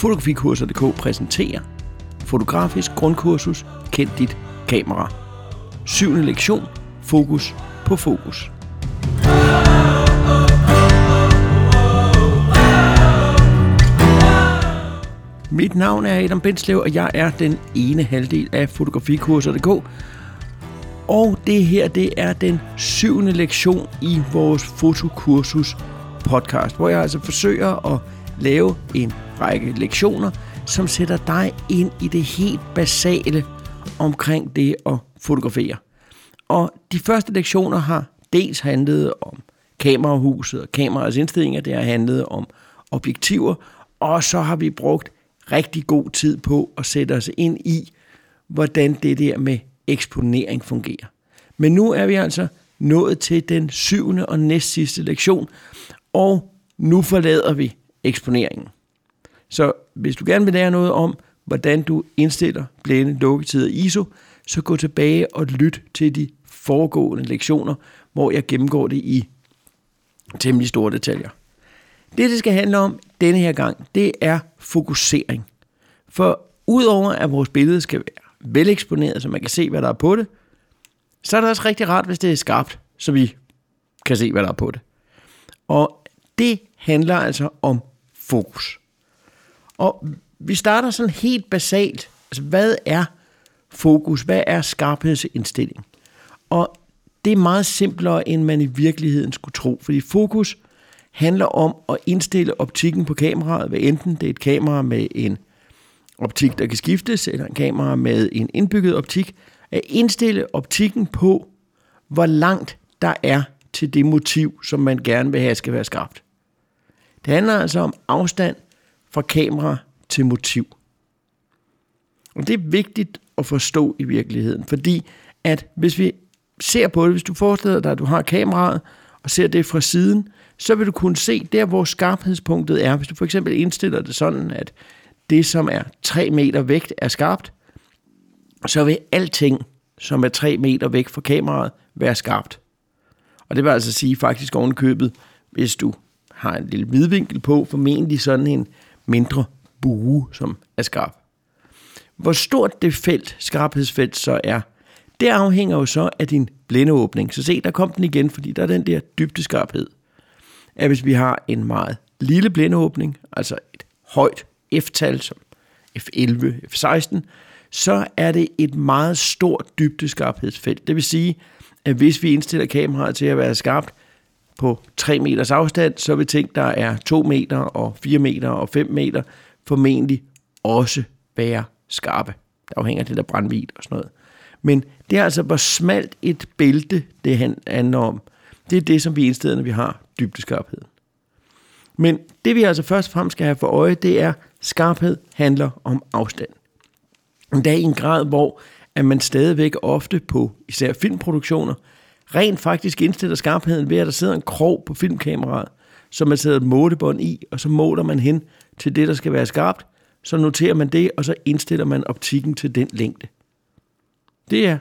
Fotografikurser.dk præsenterer Fotografisk grundkursus Kend dit kamera. Syvende lektion. Fokus på fokus. Mit navn er Adam Benslev, og jeg er den ene halvdel af Fotografikurser.dk. Og det her, det er den syvende lektion i vores fotokursus podcast, hvor jeg altså forsøger at lave en række lektioner, som sætter dig ind i det helt basale omkring det at fotografere. Og de første lektioner har dels handlet om kamerahuset og kameraets indstillinger, det har handlet om objektiver, og så har vi brugt rigtig god tid på at sætte os ind i, hvordan det der med eksponering fungerer. Men nu er vi altså nået til den syvende og næst sidste lektion, og nu forlader vi eksponeringen. Så hvis du gerne vil lære noget om, hvordan du indstiller blænde, lukketid og ISO, så gå tilbage og lyt til de foregående lektioner, hvor jeg gennemgår det i temmelig store detaljer. Det, det skal handle om denne her gang, det er fokusering. For udover at vores billede skal være veleksponeret, så man kan se, hvad der er på det, så er det også rigtig rart, hvis det er skarpt, så vi kan se, hvad der er på det. Og det handler altså om fokus. Og vi starter sådan helt basalt. Altså, hvad er fokus? Hvad er skarphedsindstilling? Og det er meget simplere, end man i virkeligheden skulle tro. Fordi fokus handler om at indstille optikken på kameraet, hvad enten det er et kamera med en optik, der kan skiftes, eller en kamera med en indbygget optik, at indstille optikken på, hvor langt der er til det motiv, som man gerne vil have skal være skarpt. Det handler altså om afstand fra kamera til motiv. Og det er vigtigt at forstå i virkeligheden, fordi at hvis vi ser på det, hvis du forestiller dig, at du har kameraet, og ser det fra siden, så vil du kunne se der, hvor skarphedspunktet er. Hvis du for eksempel indstiller det sådan, at det, som er 3 meter væk, er skarpt, så vil alting, som er 3 meter væk fra kameraet, være skarpt. Og det vil altså sige faktisk ovenkøbet, hvis du har en lille vidvinkel på, formentlig sådan en mindre bue, som er skarp. Hvor stort det felt, skarphedsfelt så er, det afhænger jo så af din blændeåbning. Så se, der kom den igen, fordi der er den der dybdeskarphed. At hvis vi har en meget lille blændeåbning, altså et højt F-tal som F11, F16, så er det et meget stort dybdeskarphedsfelt. Det vil sige, at hvis vi indstiller kameraet til at være skarpt på 3 meters afstand, så vil ting, der er 2 meter og 4 meter og 5 meter, formentlig også være skarpe. Der afhænger det der brandvid og sådan noget. Men det er altså, hvor smalt et bælte det handler om. Det er det, som vi indstederne når vi har dybdeskarpheden. Men det vi altså først og fremmest skal have for øje, det er, skarphed handler om afstand. Endda i en grad, hvor at man stadigvæk ofte på især filmproduktioner rent faktisk indstiller skarpheden ved, at der sidder en krog på filmkameraet, som man sætter et målebånd i, og så måler man hen til det, der skal være skarpt, så noterer man det, og så indstiller man optikken til den længde. Det er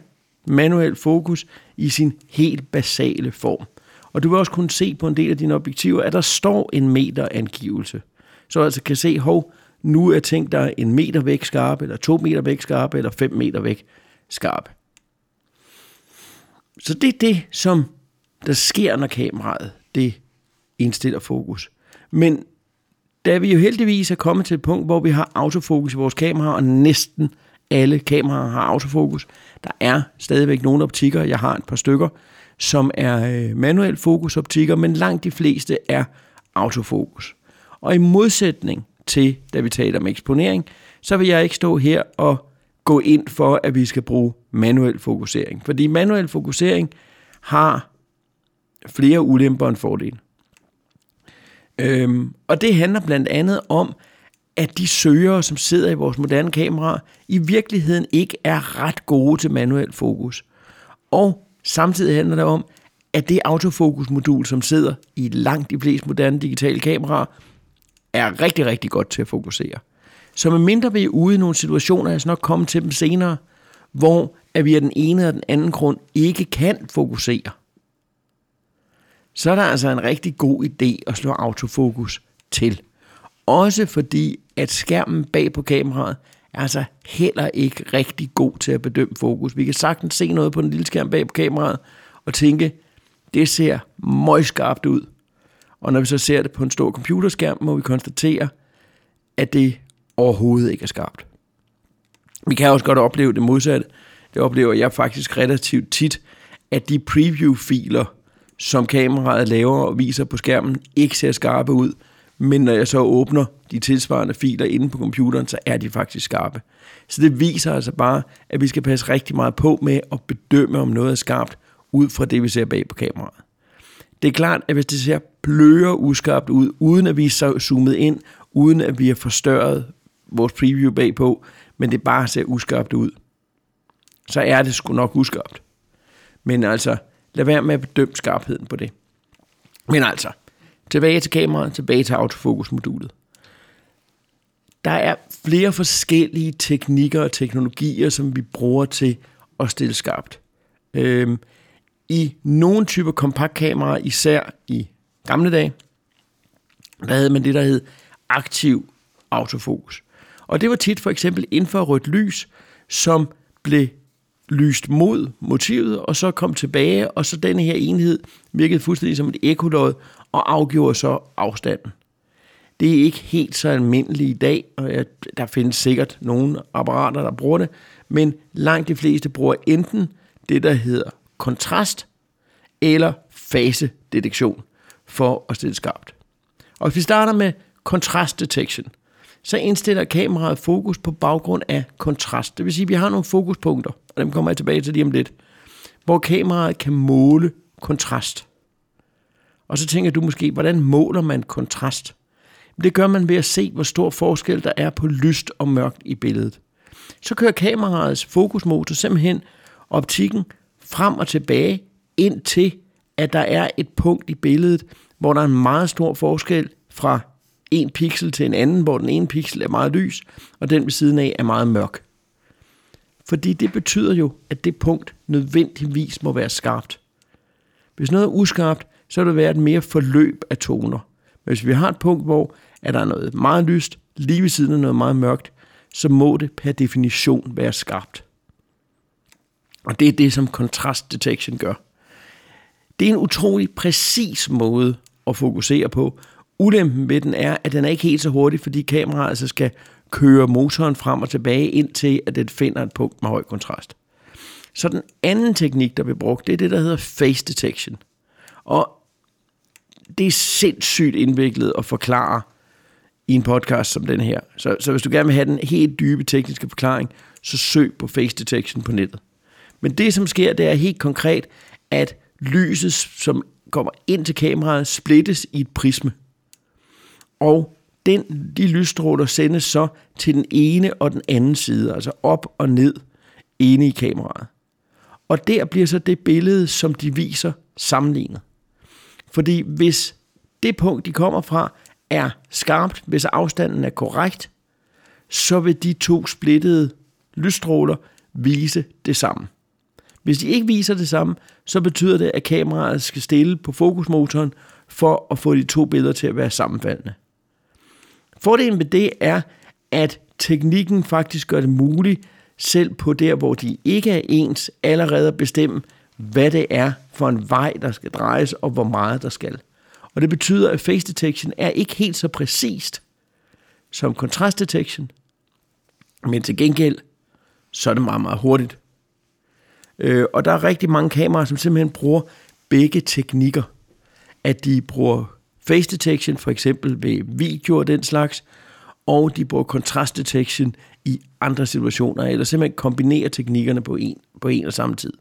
manuel fokus i sin helt basale form. Og du vil også kunne se på en del af dine objektiver, at der står en meter angivelse. Så altså kan se, hov, nu er ting, der er en meter væk skarpe, eller to meter væk skarpe, eller fem meter væk skarpe. Så det er det, som der sker, når kameraet det indstiller fokus. Men da vi jo heldigvis er kommet til et punkt, hvor vi har autofokus i vores kamera, og næsten alle kameraer har autofokus, der er stadigvæk nogle optikker, jeg har et par stykker, som er øh, manuel fokusoptikker, men langt de fleste er autofokus. Og i modsætning til, da vi taler om eksponering, så vil jeg ikke stå her og gå ind for, at vi skal bruge manuel fokusering. Fordi manuel fokusering har flere ulemper end fordele. Øhm, og det handler blandt andet om, at de søgere, som sidder i vores moderne kameraer, i virkeligheden ikke er ret gode til manuel fokus. Og samtidig handler det om, at det autofokusmodul, som sidder i langt de fleste moderne digitale kameraer, er rigtig, rigtig godt til at fokusere. Så mindre vi er ude i nogle situationer, jeg skal nok komme til dem senere, hvor at vi af den ene eller den anden grund ikke kan fokusere, så er der altså en rigtig god idé at slå autofokus til. også fordi, at skærmen bag på kameraet er altså heller ikke rigtig god til at bedømme fokus. Vi kan sagtens se noget på den lille skærm bag på kameraet og tænke, det ser møgskarpt ud. Og når vi så ser det på en stor computerskærm, må vi konstatere, at det overhovedet ikke er skarpt. Vi kan også godt opleve det modsatte. Det oplever jeg faktisk relativt tit, at de preview-filer, som kameraet laver og viser på skærmen, ikke ser skarpe ud. Men når jeg så åbner de tilsvarende filer inde på computeren, så er de faktisk skarpe. Så det viser altså bare, at vi skal passe rigtig meget på med at bedømme, om noget er skarpt, ud fra det, vi ser bag på kameraet. Det er klart, at hvis det ser blører uskarpt ud, uden at vi er zoomet ind, uden at vi har forstørret vores preview bagpå, men det bare ser uskarpt ud, så er det sgu nok uskarpt. Men altså, lad være med at bedømme skarpheden på det. Men altså, tilbage til kameraet, tilbage til autofokusmodulet. Der er flere forskellige teknikker og teknologier, som vi bruger til at stille skarpt. Øhm, I nogle typer kompaktkameraer, især i gamle dage, der havde man det, der hed aktiv autofokus. Og det var tit for eksempel infrarødt lys, som blev lyst mod motivet, og så kom tilbage, og så denne her enhed virkede fuldstændig som et ekolod og afgjorde så afstanden. Det er ikke helt så almindeligt i dag, og der findes sikkert nogle apparater, der bruger det, men langt de fleste bruger enten det, der hedder kontrast eller fasedetektion for at stille skarpt. Og hvis vi starter med kontrast detection, så indstiller kameraet fokus på baggrund af kontrast. Det vil sige, at vi har nogle fokuspunkter, og dem kommer jeg tilbage til lige om lidt, hvor kameraet kan måle kontrast. Og så tænker du måske, hvordan måler man kontrast? Det gør man ved at se, hvor stor forskel der er på lyst og mørkt i billedet. Så kører kameraets fokusmotor simpelthen optikken frem og tilbage, indtil at der er et punkt i billedet, hvor der er en meget stor forskel fra en pixel til en anden, hvor den ene pixel er meget lys, og den ved siden af er meget mørk. Fordi det betyder jo, at det punkt nødvendigvis må være skarpt. Hvis noget er uskarpt, så vil det være et mere forløb af toner. Men hvis vi har et punkt, hvor er der noget meget lyst, lige ved siden af noget meget mørkt, så må det per definition være skarpt. Og det er det, som contrast detection gør. Det er en utrolig præcis måde at fokusere på, Ulempen ved den er, at den er ikke helt så hurtig, fordi kameraet altså skal køre motoren frem og tilbage, indtil at den finder et punkt med høj kontrast. Så den anden teknik, der bliver brugt, det er det, der hedder face detection. Og det er sindssygt indviklet at forklare i en podcast som den her. Så, så hvis du gerne vil have den helt dybe tekniske forklaring, så søg på face detection på nettet. Men det, som sker, det er helt konkret, at lyset, som kommer ind til kameraet, splittes i et prisme og den, de lysstråler sendes så til den ene og den anden side, altså op og ned inde i kameraet. Og der bliver så det billede, som de viser, sammenlignet. Fordi hvis det punkt, de kommer fra, er skarpt, hvis afstanden er korrekt, så vil de to splittede lysstråler vise det samme. Hvis de ikke viser det samme, så betyder det, at kameraet skal stille på fokusmotoren for at få de to billeder til at være sammenfaldende. Fordelen ved det er, at teknikken faktisk gør det muligt, selv på der, hvor de ikke er ens, allerede at bestemme, hvad det er for en vej, der skal drejes, og hvor meget der skal. Og det betyder, at face detection er ikke helt så præcist som kontrast detection, men til gengæld, så er det meget, meget hurtigt. Øh, og der er rigtig mange kameraer, som simpelthen bruger begge teknikker. At de bruger face detection, for eksempel ved video og den slags, og de bruger kontrast detection i andre situationer, eller simpelthen kombinerer teknikkerne på en, på en og samme tid.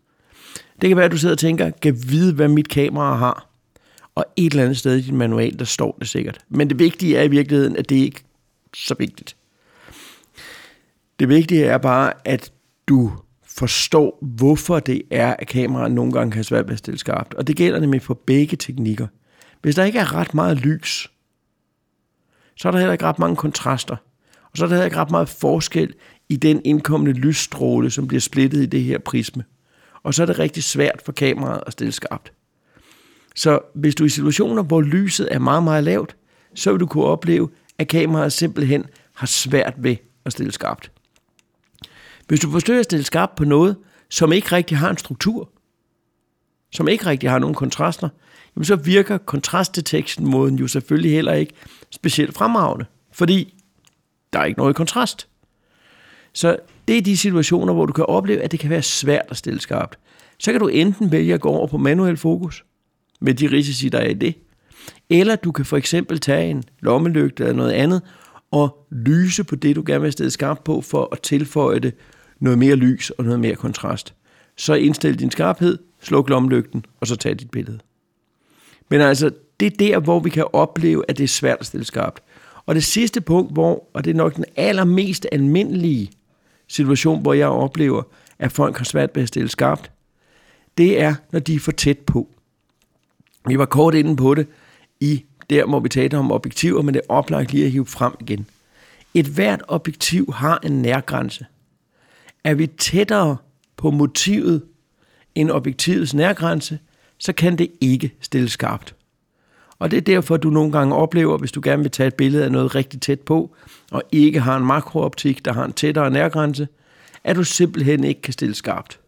Det kan være, at du sidder og tænker, kan vide, hvad mit kamera har, og et eller andet sted i din manual, der står det sikkert. Men det vigtige er i virkeligheden, at det ikke er så vigtigt. Det vigtige er bare, at du forstår, hvorfor det er, at kameraet nogle gange kan have svært ved at stille skarpt. Og det gælder nemlig for begge teknikker. Hvis der ikke er ret meget lys, så er der heller ikke ret mange kontraster. Og så er der heller ikke ret meget forskel i den indkommende lysstråle, som bliver splittet i det her prisme. Og så er det rigtig svært for kameraet at stille skarpt. Så hvis du er i situationer, hvor lyset er meget, meget lavt, så vil du kunne opleve, at kameraet simpelthen har svært ved at stille skarpt. Hvis du forsøger at stille skarpt på noget, som ikke rigtig har en struktur, som ikke rigtig har nogen kontraster, jamen så virker kontrastdetektion-måden jo selvfølgelig heller ikke specielt fremragende, fordi der er ikke noget kontrast. Så det er de situationer, hvor du kan opleve, at det kan være svært at stille skarpt. Så kan du enten vælge at gå over på manuel fokus, med de risici, der er i det, eller du kan for eksempel tage en lommelygte eller noget andet, og lyse på det, du gerne vil stille skarpt på, for at tilføje det noget mere lys og noget mere kontrast. Så indstil din skarphed, sluk lommelygten, og så tag dit billede. Men altså, det er der, hvor vi kan opleve, at det er svært at stille skarpt. Og det sidste punkt, hvor, og det er nok den allermest almindelige situation, hvor jeg oplever, at folk har svært ved at stille skarpt, det er, når de er for tæt på. Vi var kort inde på det i der, hvor vi talte om objektiver, men det er oplagt lige at hive frem igen. Et hvert objektiv har en nærgrænse. Er vi tættere på motivet end objektivets nærgrænse, så kan det ikke stille skarpt. Og det er derfor, du nogle gange oplever, hvis du gerne vil tage et billede af noget rigtig tæt på, og ikke har en makrooptik, der har en tættere nærgrænse, at du simpelthen ikke kan stille skarpt.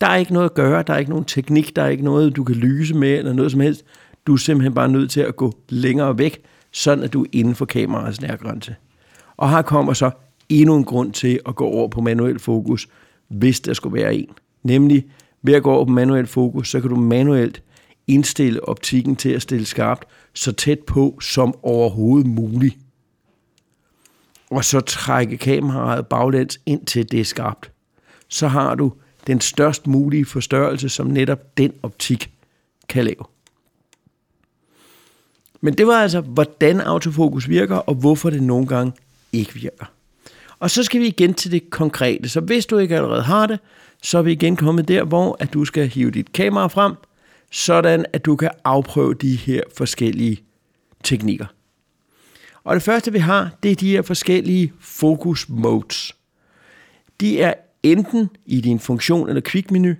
Der er ikke noget at gøre, der er ikke nogen teknik, der er ikke noget, du kan lyse med, eller noget som helst. Du er simpelthen bare nødt til at gå længere væk, sådan at du er inden for kameraets nærgrænse. Og her kommer så endnu en grund til at gå over på manuel fokus, hvis der skulle være en. Nemlig ved at gå over på manuel fokus, så kan du manuelt indstille optikken til at stille skarpt så tæt på som overhovedet muligt. Og så trække kameraet baglæns ind til det er skarpt. Så har du den størst mulige forstørrelse, som netop den optik kan lave. Men det var altså, hvordan autofokus virker, og hvorfor det nogle gange ikke virker. Og så skal vi igen til det konkrete. Så hvis du ikke allerede har det, så er vi igen kommet der, hvor at du skal hive dit kamera frem, sådan at du kan afprøve de her forskellige teknikker. Og det første vi har, det er de her forskellige focus modes. De er enten i din funktion eller quick menu.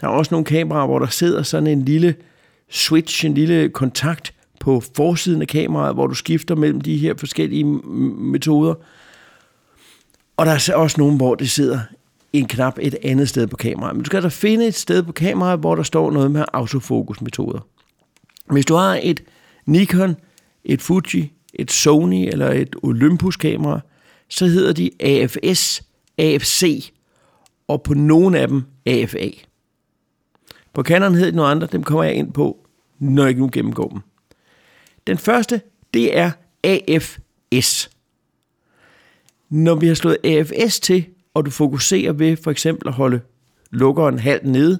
Der er også nogle kameraer, hvor der sidder sådan en lille switch, en lille kontakt på forsiden af kameraet, hvor du skifter mellem de her forskellige metoder. Og der er også nogen, hvor det sidder en knap et andet sted på kameraet. Men du skal altså finde et sted på kameraet, hvor der står noget med autofokusmetoder. Hvis du har et Nikon, et Fuji, et Sony eller et Olympus kamera, så hedder de AFS, AFC og på nogle af dem AFA. På Canon hedder de nogle andre, dem kommer jeg ind på, når jeg nu gennemgår dem. Den første, det er AFS. Når vi har slået AFS til, og du fokuserer ved for eksempel at holde lukkeren halvt nede,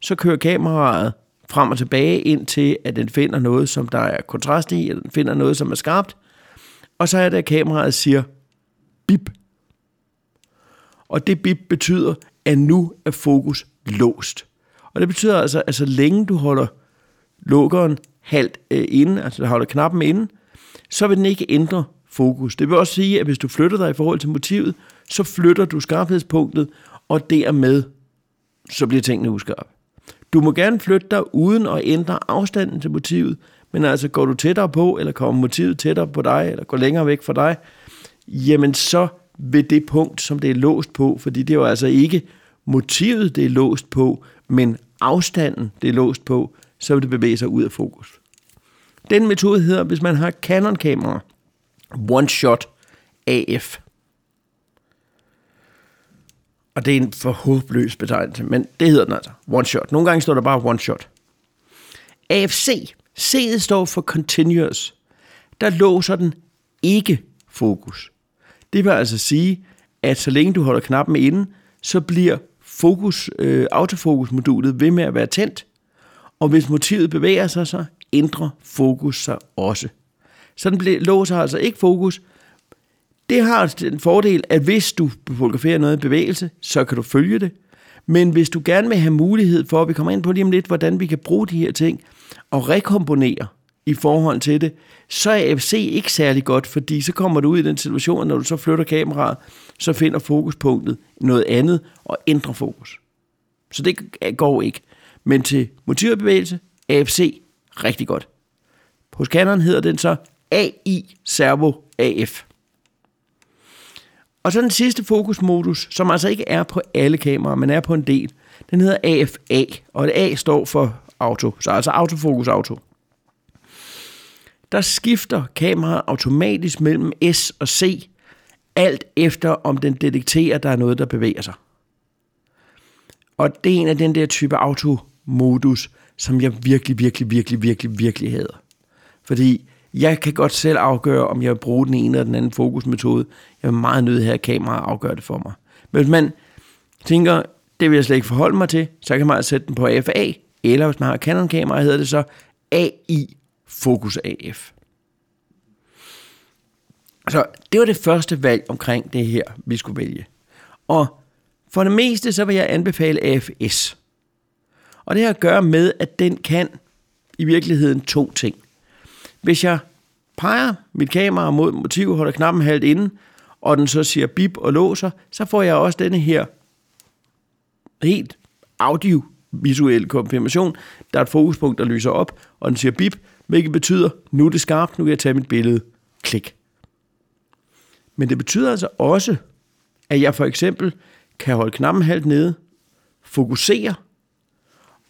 så kører kameraet frem og tilbage ind til, at den finder noget, som der er kontrast i, eller den finder noget, som er skarpt. Og så er det, at kameraet siger bip. Og det bip betyder, at nu er fokus låst. Og det betyder altså, at så længe du holder lukkeren halvt øh, inde, altså holder knappen inde, så vil den ikke ændre fokus. Det vil også sige, at hvis du flytter dig i forhold til motivet, så flytter du skarphedspunktet, og dermed så bliver tingene uskarpe. Du må gerne flytte dig uden at ændre afstanden til motivet, men altså går du tættere på, eller kommer motivet tættere på dig, eller går længere væk fra dig, jamen så ved det punkt, som det er låst på, fordi det er jo altså ikke motivet, det er låst på, men afstanden, det er låst på, så vil det bevæge sig ud af fokus. Den metode hedder, hvis man har Canon-kamera, One Shot AF. Og det er en for håbløs betegnelse, men det hedder den altså. One shot. Nogle gange står der bare one shot. AFC. C'et står for continuous. Der låser den ikke fokus. Det vil altså sige, at så længe du holder knappen inde, så bliver fokus, øh, autofokusmodulet ved med at være tændt. Og hvis motivet bevæger sig, så ændrer fokus sig også. Så den låser altså ikke fokus, det har altså den fordel, at hvis du fotograferer noget i bevægelse, så kan du følge det. Men hvis du gerne vil have mulighed for, at vi kommer ind på lige om lidt, hvordan vi kan bruge de her ting og rekomponere i forhold til det, så er FC ikke særlig godt, fordi så kommer du ud i den situation, når du så flytter kameraet, så finder fokuspunktet noget andet og ændrer fokus. Så det går ikke. Men til motivbevægelse, AFC, rigtig godt. På Canon hedder den så AI Servo AF. Og så den sidste fokusmodus, som altså ikke er på alle kameraer, men er på en del, den hedder AFA, og det A står for auto, så altså autofokus auto. Der skifter kameraet automatisk mellem S og C, alt efter om den detekterer, at der er noget, der bevæger sig. Og det er en af den der type automodus, som jeg virkelig, virkelig, virkelig, virkelig, virkelig hader. Fordi jeg kan godt selv afgøre, om jeg vil bruge den ene eller den anden fokusmetode. Jeg vil meget nødt her kamera afgøre det for mig. Men hvis man tænker, det vil jeg slet ikke forholde mig til, så kan man altså sætte den på AFA, eller hvis man har Canon-kamera, hedder det så AI Focus AF. Så det var det første valg omkring det her, vi skulle vælge. Og for det meste, så vil jeg anbefale AFS. Og det har at gøre med, at den kan i virkeligheden to ting. Hvis jeg peger mit kamera mod motiv, holder knappen halvt inde, og den så siger bip og låser, så får jeg også denne her helt audiovisuel konfirmation. Der er et fokuspunkt, der lyser op, og den siger bip, hvilket betyder, nu er det skarpt, nu kan jeg tage mit billede. Klik. Men det betyder altså også, at jeg for eksempel kan holde knappen halvt nede, fokusere,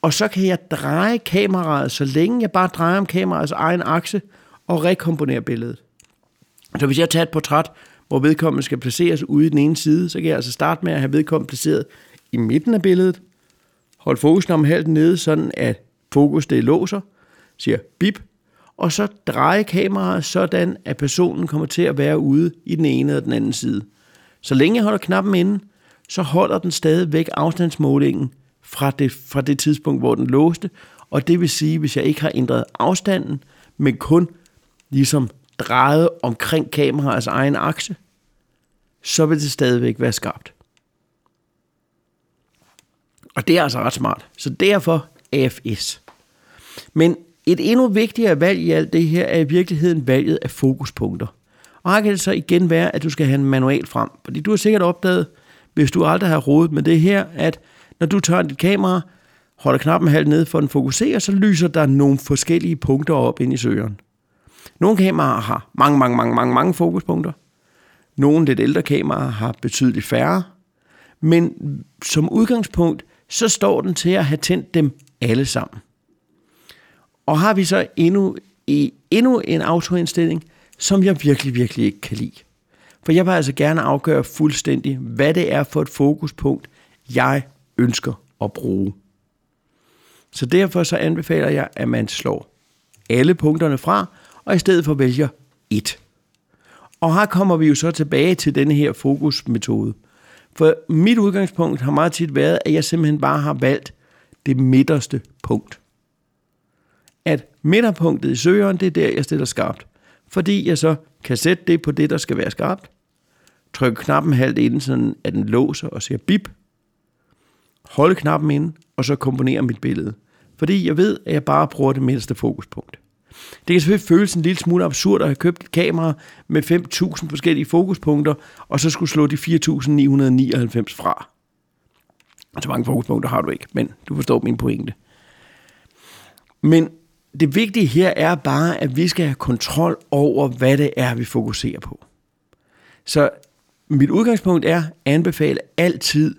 og så kan jeg dreje kameraet, så længe jeg bare drejer om kameraets egen akse, og rekomponere billedet. Så hvis jeg tager et portræt, hvor vedkommende skal placeres ude i den ene side, så kan jeg altså starte med at have vedkommende placeret i midten af billedet, holde fokusen om halvt nede, sådan at fokus det låser, siger bip, og så dreje kameraet sådan, at personen kommer til at være ude i den ene eller den anden side. Så længe jeg holder knappen inde, så holder den stadigvæk afstandsmålingen fra det, fra det tidspunkt, hvor den låste, og det vil sige, hvis jeg ikke har ændret afstanden, men kun ligesom drejet omkring kameraets egen akse, så vil det stadigvæk være skarpt. Og det er altså ret smart. Så derfor AFS. Men et endnu vigtigere valg i alt det her er i virkeligheden valget af fokuspunkter. Og her kan det så igen være, at du skal have en manual frem. Fordi du har sikkert opdaget, hvis du aldrig har rodet med det her, at når du tager dit kamera, holder knappen halvt ned for den fokuserer, så lyser der nogle forskellige punkter op ind i søgeren. Nogle kameraer har mange, mange, mange, mange, mange fokuspunkter. Nogle lidt ældre kameraer har betydeligt færre. Men som udgangspunkt, så står den til at have tændt dem alle sammen. Og har vi så endnu, i, endnu en autoindstilling, som jeg virkelig, virkelig ikke kan lide. For jeg vil altså gerne afgøre fuldstændig, hvad det er for et fokuspunkt, jeg ønsker at bruge. Så derfor så anbefaler jeg, at man slår alle punkterne fra, og i stedet for vælger et. Og her kommer vi jo så tilbage til denne her fokusmetode. For mit udgangspunkt har meget tit været, at jeg simpelthen bare har valgt det midterste punkt. At midterpunktet i søgeren, det er der, jeg stiller skarpt. Fordi jeg så kan sætte det på det, der skal være skarpt. Trykke knappen halvt ind, så at den låser og siger bip. Holde knappen ind, og så komponere mit billede. Fordi jeg ved, at jeg bare bruger det mindste fokuspunkt. Det kan selvfølgelig føles en lille smule absurd at have købt et kamera med 5.000 forskellige fokuspunkter, og så skulle slå de 4.999 fra. Så mange fokuspunkter har du ikke, men du forstår min pointe. Men det vigtige her er bare, at vi skal have kontrol over, hvad det er, vi fokuserer på. Så mit udgangspunkt er at anbefale altid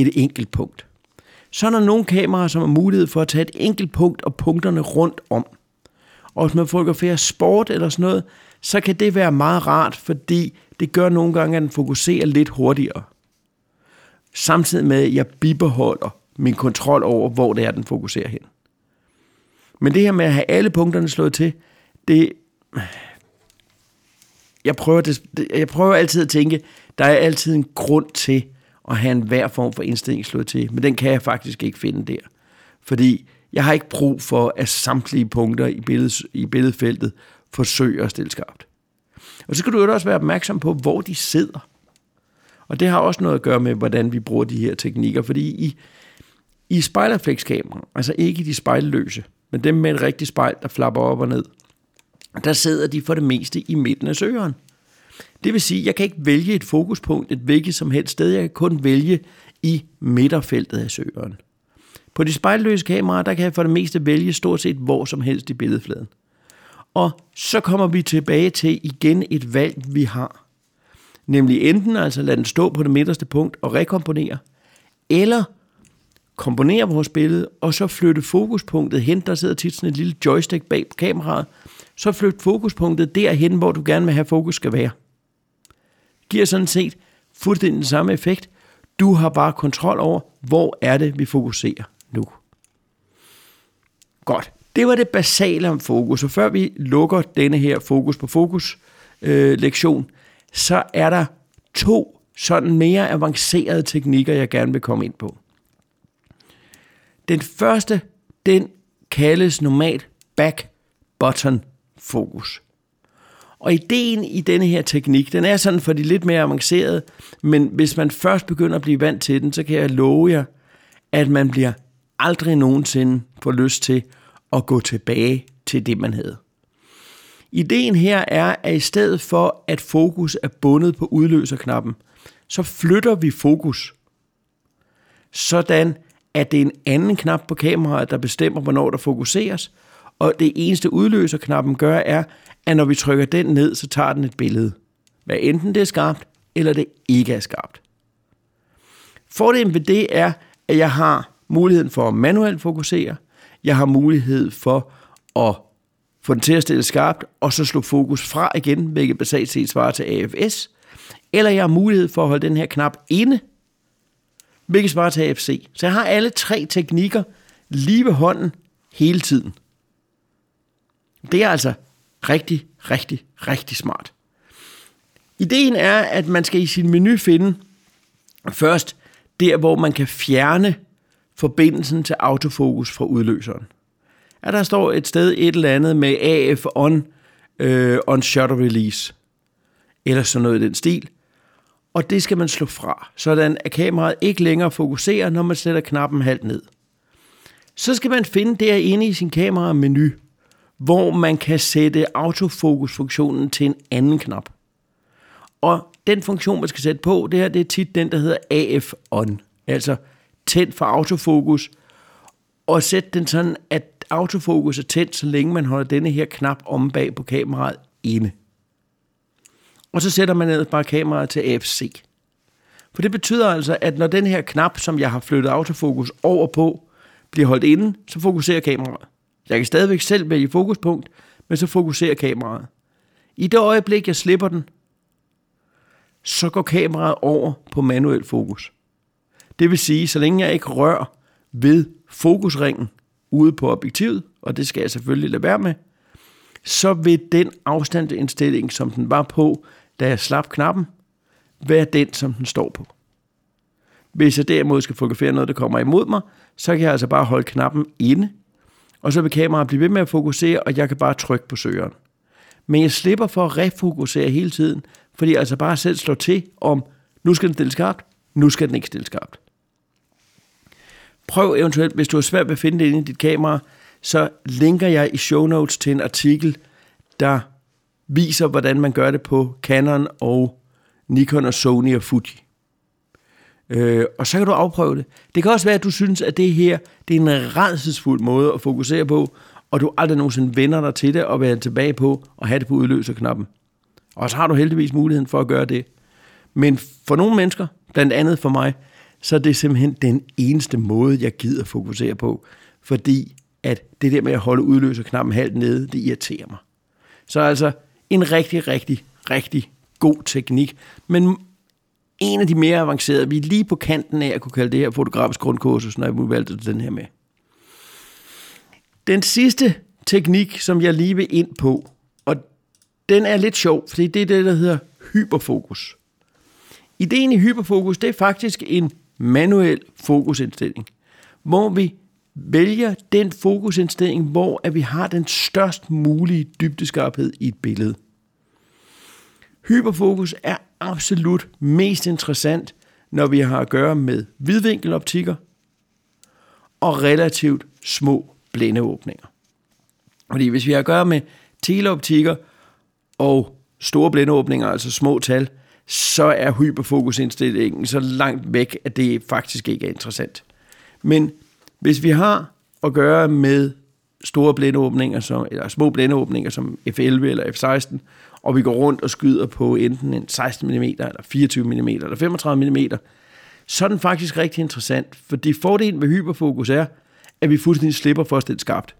et enkelt punkt. Så er der nogle kameraer, som har mulighed for at tage et enkelt punkt og punkterne rundt om – og hvis man fotograferer sport eller sådan noget, så kan det være meget rart, fordi det gør nogle gange, at den fokuserer lidt hurtigere. Samtidig med, at jeg bibeholder min kontrol over, hvor det er, den fokuserer hen. Men det her med at have alle punkterne slået til, det... Jeg prøver, det, jeg prøver altid at tænke, der er altid en grund til at have en hver form for indstilling slået til, men den kan jeg faktisk ikke finde der. Fordi jeg har ikke brug for, at samtlige punkter i, billedet, i billedfeltet forsøger at stille skarpt. Og så skal du jo også være opmærksom på, hvor de sidder. Og det har også noget at gøre med, hvordan vi bruger de her teknikker, fordi i, i spejlerflekskamera, altså ikke de spejlløse, men dem med et rigtigt spejl, der flapper op og ned, der sidder de for det meste i midten af søgeren. Det vil sige, at jeg kan ikke vælge et fokuspunkt et hvilket som helst sted. Jeg kan kun vælge i midterfeltet af søgeren. På de spejlløse kameraer, der kan jeg for det meste vælge stort set hvor som helst i billedfladen. Og så kommer vi tilbage til igen et valg, vi har. Nemlig enten altså lade den stå på det midterste punkt og rekomponere, eller komponere vores billede, og så flytte fokuspunktet hen. Der sidder tit sådan et lille joystick bag på kameraet. Så flyt fokuspunktet derhen, hvor du gerne vil have fokus skal være. Giver sådan set fuldstændig den samme effekt. Du har bare kontrol over, hvor er det, vi fokuserer nu. Godt. Det var det basale om fokus, og før vi lukker denne her fokus på fokus øh, lektion, så er der to sådan mere avancerede teknikker, jeg gerne vil komme ind på. Den første, den kaldes normalt back button fokus. Og ideen i denne her teknik, den er sådan for de lidt mere avancerede, men hvis man først begynder at blive vant til den, så kan jeg love jer, at man bliver aldrig nogensinde får lyst til at gå tilbage til det, man havde. Ideen her er, at i stedet for, at fokus er bundet på udløserknappen, så flytter vi fokus, sådan at det er en anden knap på kameraet, der bestemmer, hvornår der fokuseres, og det eneste udløserknappen gør, er, at når vi trykker den ned, så tager den et billede. Hvad enten det er skarpt, eller det ikke er skarpt. Fordelen ved det er, at jeg har muligheden for at manuelt fokusere, jeg har mulighed for at få den til at stille skarpt, og så slå fokus fra igen, hvilket basalt set svarer til AFS, eller jeg har mulighed for at holde den her knap inde, hvilket svarer til AFC. Så jeg har alle tre teknikker lige ved hånden hele tiden. Det er altså rigtig, rigtig, rigtig smart. Ideen er, at man skal i sin menu finde først der, hvor man kan fjerne forbindelsen til autofokus fra udløseren. At der står et sted et eller andet med AF on, øh, on shutter release, eller sådan noget i den stil. Og det skal man slå fra, sådan at kameraet ikke længere fokuserer, når man sætter knappen halvt ned. Så skal man finde derinde i sin kamera-menu, hvor man kan sætte autofokusfunktionen til en anden knap. Og den funktion, man skal sætte på, det her, det er tit den, der hedder AF on, altså tændt for autofokus, og sæt den sådan, at autofokus er tændt, så længe man holder denne her knap om bag på kameraet inde. Og så sætter man ned bare kameraet til AFC. For det betyder altså, at når den her knap, som jeg har flyttet autofokus over på, bliver holdt inde, så fokuserer kameraet. Jeg kan stadigvæk selv vælge fokuspunkt, men så fokuserer kameraet. I det øjeblik, jeg slipper den, så går kameraet over på manuel fokus. Det vil sige, så længe jeg ikke rører ved fokusringen ude på objektivet, og det skal jeg selvfølgelig lade være med, så vil den afstandsindstilling, som den var på, da jeg slap knappen, være den, som den står på. Hvis jeg derimod skal fotografere noget, der kommer imod mig, så kan jeg altså bare holde knappen inde, og så vil kameraet blive ved med at fokusere, og jeg kan bare trykke på søgeren. Men jeg slipper for at refokusere hele tiden, fordi jeg altså bare selv slår til om, nu skal den stille skarpt, nu skal den ikke stille skarpt. Prøv eventuelt, hvis du har svært ved at finde det inde i dit kamera, så linker jeg i show notes til en artikel, der viser, hvordan man gør det på Canon og Nikon og Sony og Fuji. Øh, og så kan du afprøve det. Det kan også være, at du synes, at det her det er en redselsfuld måde at fokusere på, og du aldrig nogensinde vender dig til det og vender tilbage på og have det på udløserknappen. Og så har du heldigvis muligheden for at gøre det. Men for nogle mennesker, blandt andet for mig, så er det simpelthen den eneste måde, jeg gider fokusere på. Fordi at det der med at holde udløserknappen halvt nede, det irriterer mig. Så altså en rigtig, rigtig, rigtig god teknik. Men en af de mere avancerede, vi er lige på kanten af at kunne kalde det her fotografisk grundkursus, når jeg valgte den her med. Den sidste teknik, som jeg lige vil ind på, og den er lidt sjov, fordi det er det, der hedder hyperfokus. Ideen i hyperfokus, det er faktisk en manuel fokusindstilling, hvor vi vælger den fokusindstilling, hvor at vi har den størst mulige dybdeskarphed i et billede. Hyperfokus er absolut mest interessant, når vi har at gøre med vidvinkeloptikker og relativt små blændeåbninger. Fordi hvis vi har at gøre med teleoptikker og store blændeåbninger, altså små tal, så er hyperfokusindstillingen så langt væk, at det faktisk ikke er interessant. Men hvis vi har at gøre med store blændeåbninger, som, eller små blændeåbninger som F11 eller F16, og vi går rundt og skyder på enten en 16 mm, eller 24 mm, eller 35 mm, så er den faktisk rigtig interessant, fordi fordelen ved hyperfokus er, at vi fuldstændig slipper for at stille skarpt.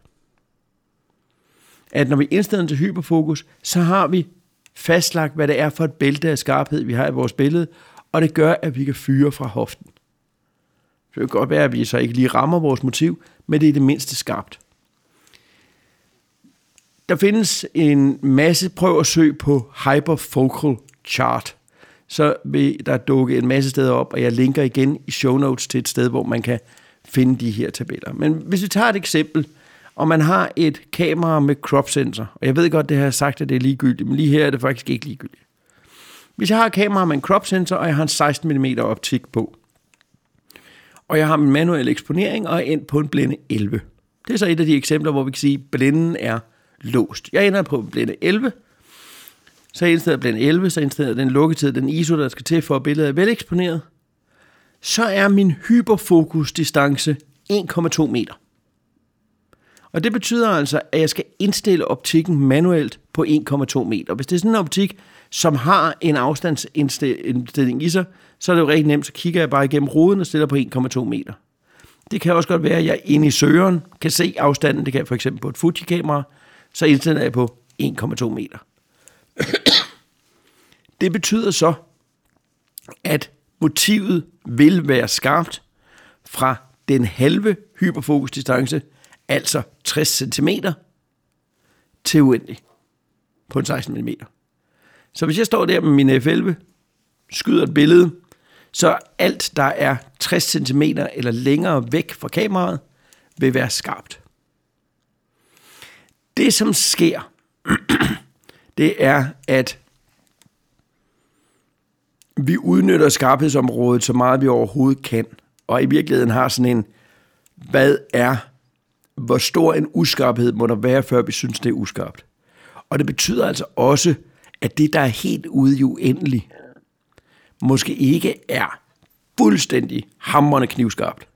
At når vi indstiller til hyperfokus, så har vi fastlagt, hvad det er for et bælte af skarphed, vi har i vores billede, og det gør, at vi kan fyre fra hoften. Det kan godt være, at vi så ikke lige rammer vores motiv, men det er det mindste skarpt. Der findes en masse, prøv at søge på Hyperfocal Chart. Så vil der dukke en masse steder op, og jeg linker igen i show notes til et sted, hvor man kan finde de her tabeller. Men hvis vi tager et eksempel, og man har et kamera med crop sensor, og jeg ved godt, det har jeg sagt, at det er ligegyldigt, men lige her er det faktisk ikke ligegyldigt. Hvis jeg har et kamera med en crop sensor, og jeg har en 16 mm optik på, og jeg har min manuel eksponering og er endt på en blinde 11. Det er så et af de eksempler, hvor vi kan sige, at blinden er låst. Jeg ender på blinde 11, så indstiller jeg blinde 11, så indstiller den lukketid, den ISO, der skal til for at billedet er veleksponeret. Så er min hyperfokusdistance 1,2 meter. Og det betyder altså, at jeg skal indstille optikken manuelt på 1,2 meter. Hvis det er sådan en optik, som har en afstandsindstilling i sig, så er det jo rigtig nemt, så kigger jeg bare igennem ruden og stiller på 1,2 meter. Det kan også godt være, at jeg inde i søgeren kan se afstanden. Det kan jeg for eksempel på et Fuji-kamera. Så indstiller jeg på 1,2 meter. Det betyder så, at motivet vil være skarpt fra den halve hyperfokusdistance, altså 60 cm, til uendelig på en 16 mm. Så hvis jeg står der med min F11, skyder et billede, så alt, der er 60 cm eller længere væk fra kameraet, vil være skarpt. Det, som sker, det er, at vi udnytter skarphedsområdet så meget vi overhovedet kan, og i virkeligheden har sådan en, hvad er, hvor stor en uskarphed må der være, før vi synes, det er uskarpt. Og det betyder altså også, at det, der er helt ude i uendelig, måske ikke er fuldstændig hamrende knivskarpt.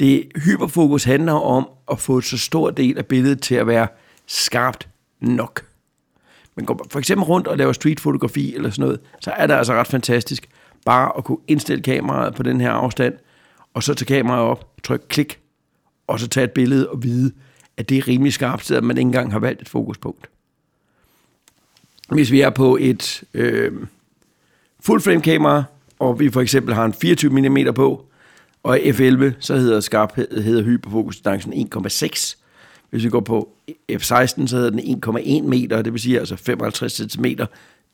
Det hyperfokus handler om at få så stor del af billedet til at være skarpt nok. Men går for eksempel rundt og laver streetfotografi eller sådan noget, så er det altså ret fantastisk bare at kunne indstille kameraet på den her afstand, og så tage kameraet op, trykke klik, og så tage et billede og vide, at det er rimelig skarpt, selvom man ikke engang har valgt et fokuspunkt. Hvis vi er på et øh, full frame kamera, og vi for eksempel har en 24 mm på, og F11, så hedder skarphed, hedder hyperfokusdistancen 1,6. Hvis vi går på F16, så hedder den 1,1 meter, det vil sige altså 55 cm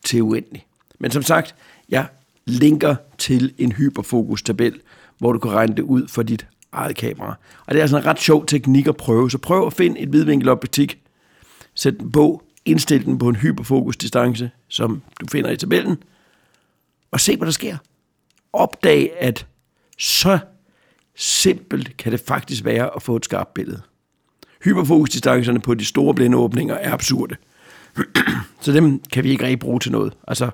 til uendelig. Men som sagt, jeg linker til en hyperfokus-tabel, hvor du kan regne det ud for dit eget kamera. Og det er altså en ret sjov teknik at prøve, så prøv at finde et hvidvinkeloptik, sæt den på, indstil den på en hyperfokusdistance, som du finder i tabellen, og se, hvad der sker. Opdag, at så simpelt kan det faktisk være at få et skarpt billede. Hyperfokusdistancerne på de store blændeåbninger er absurde. så dem kan vi ikke rigtig bruge til noget. Altså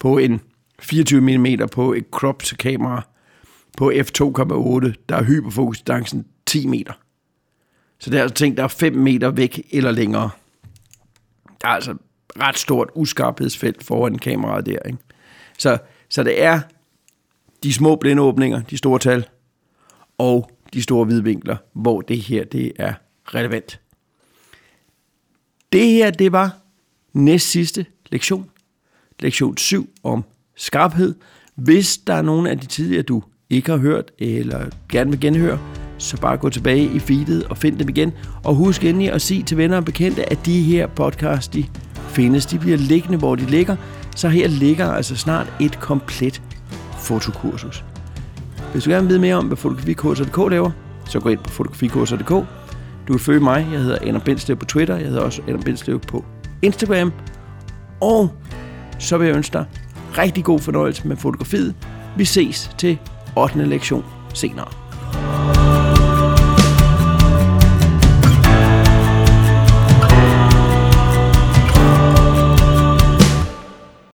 på en 24 mm på et cropped kamera på f2,8, der er hyperfokusdistancen 10 meter. Så det er altså ting, der er 5 meter væk eller længere. Der er altså ret stort uskarphedsfelt foran kameraet der. Ikke? Så, så det er de små blindeåbninger, de store tal, og de store vidvinkler, hvor det her det er relevant. Det her, det var næst sidste lektion. Lektion 7 om skarphed. Hvis der er nogen af de tidligere, du ikke har hørt, eller gerne vil genhøre, så bare gå tilbage i feedet og find dem igen. Og husk endelig at sige til venner og bekendte, at de her podcasts, de findes. De bliver liggende, hvor de ligger. Så her ligger altså snart et komplet fotokursus. Hvis du gerne vil vide mere om, hvad fotografikurser.dk laver, så gå ind på fotografikurser.dk. Du kan følge mig. Jeg hedder Anna Bindslev på Twitter. Jeg hedder også Anna Bindslev på Instagram. Og så vil jeg ønske dig rigtig god fornøjelse med fotografiet. Vi ses til 8. lektion senere.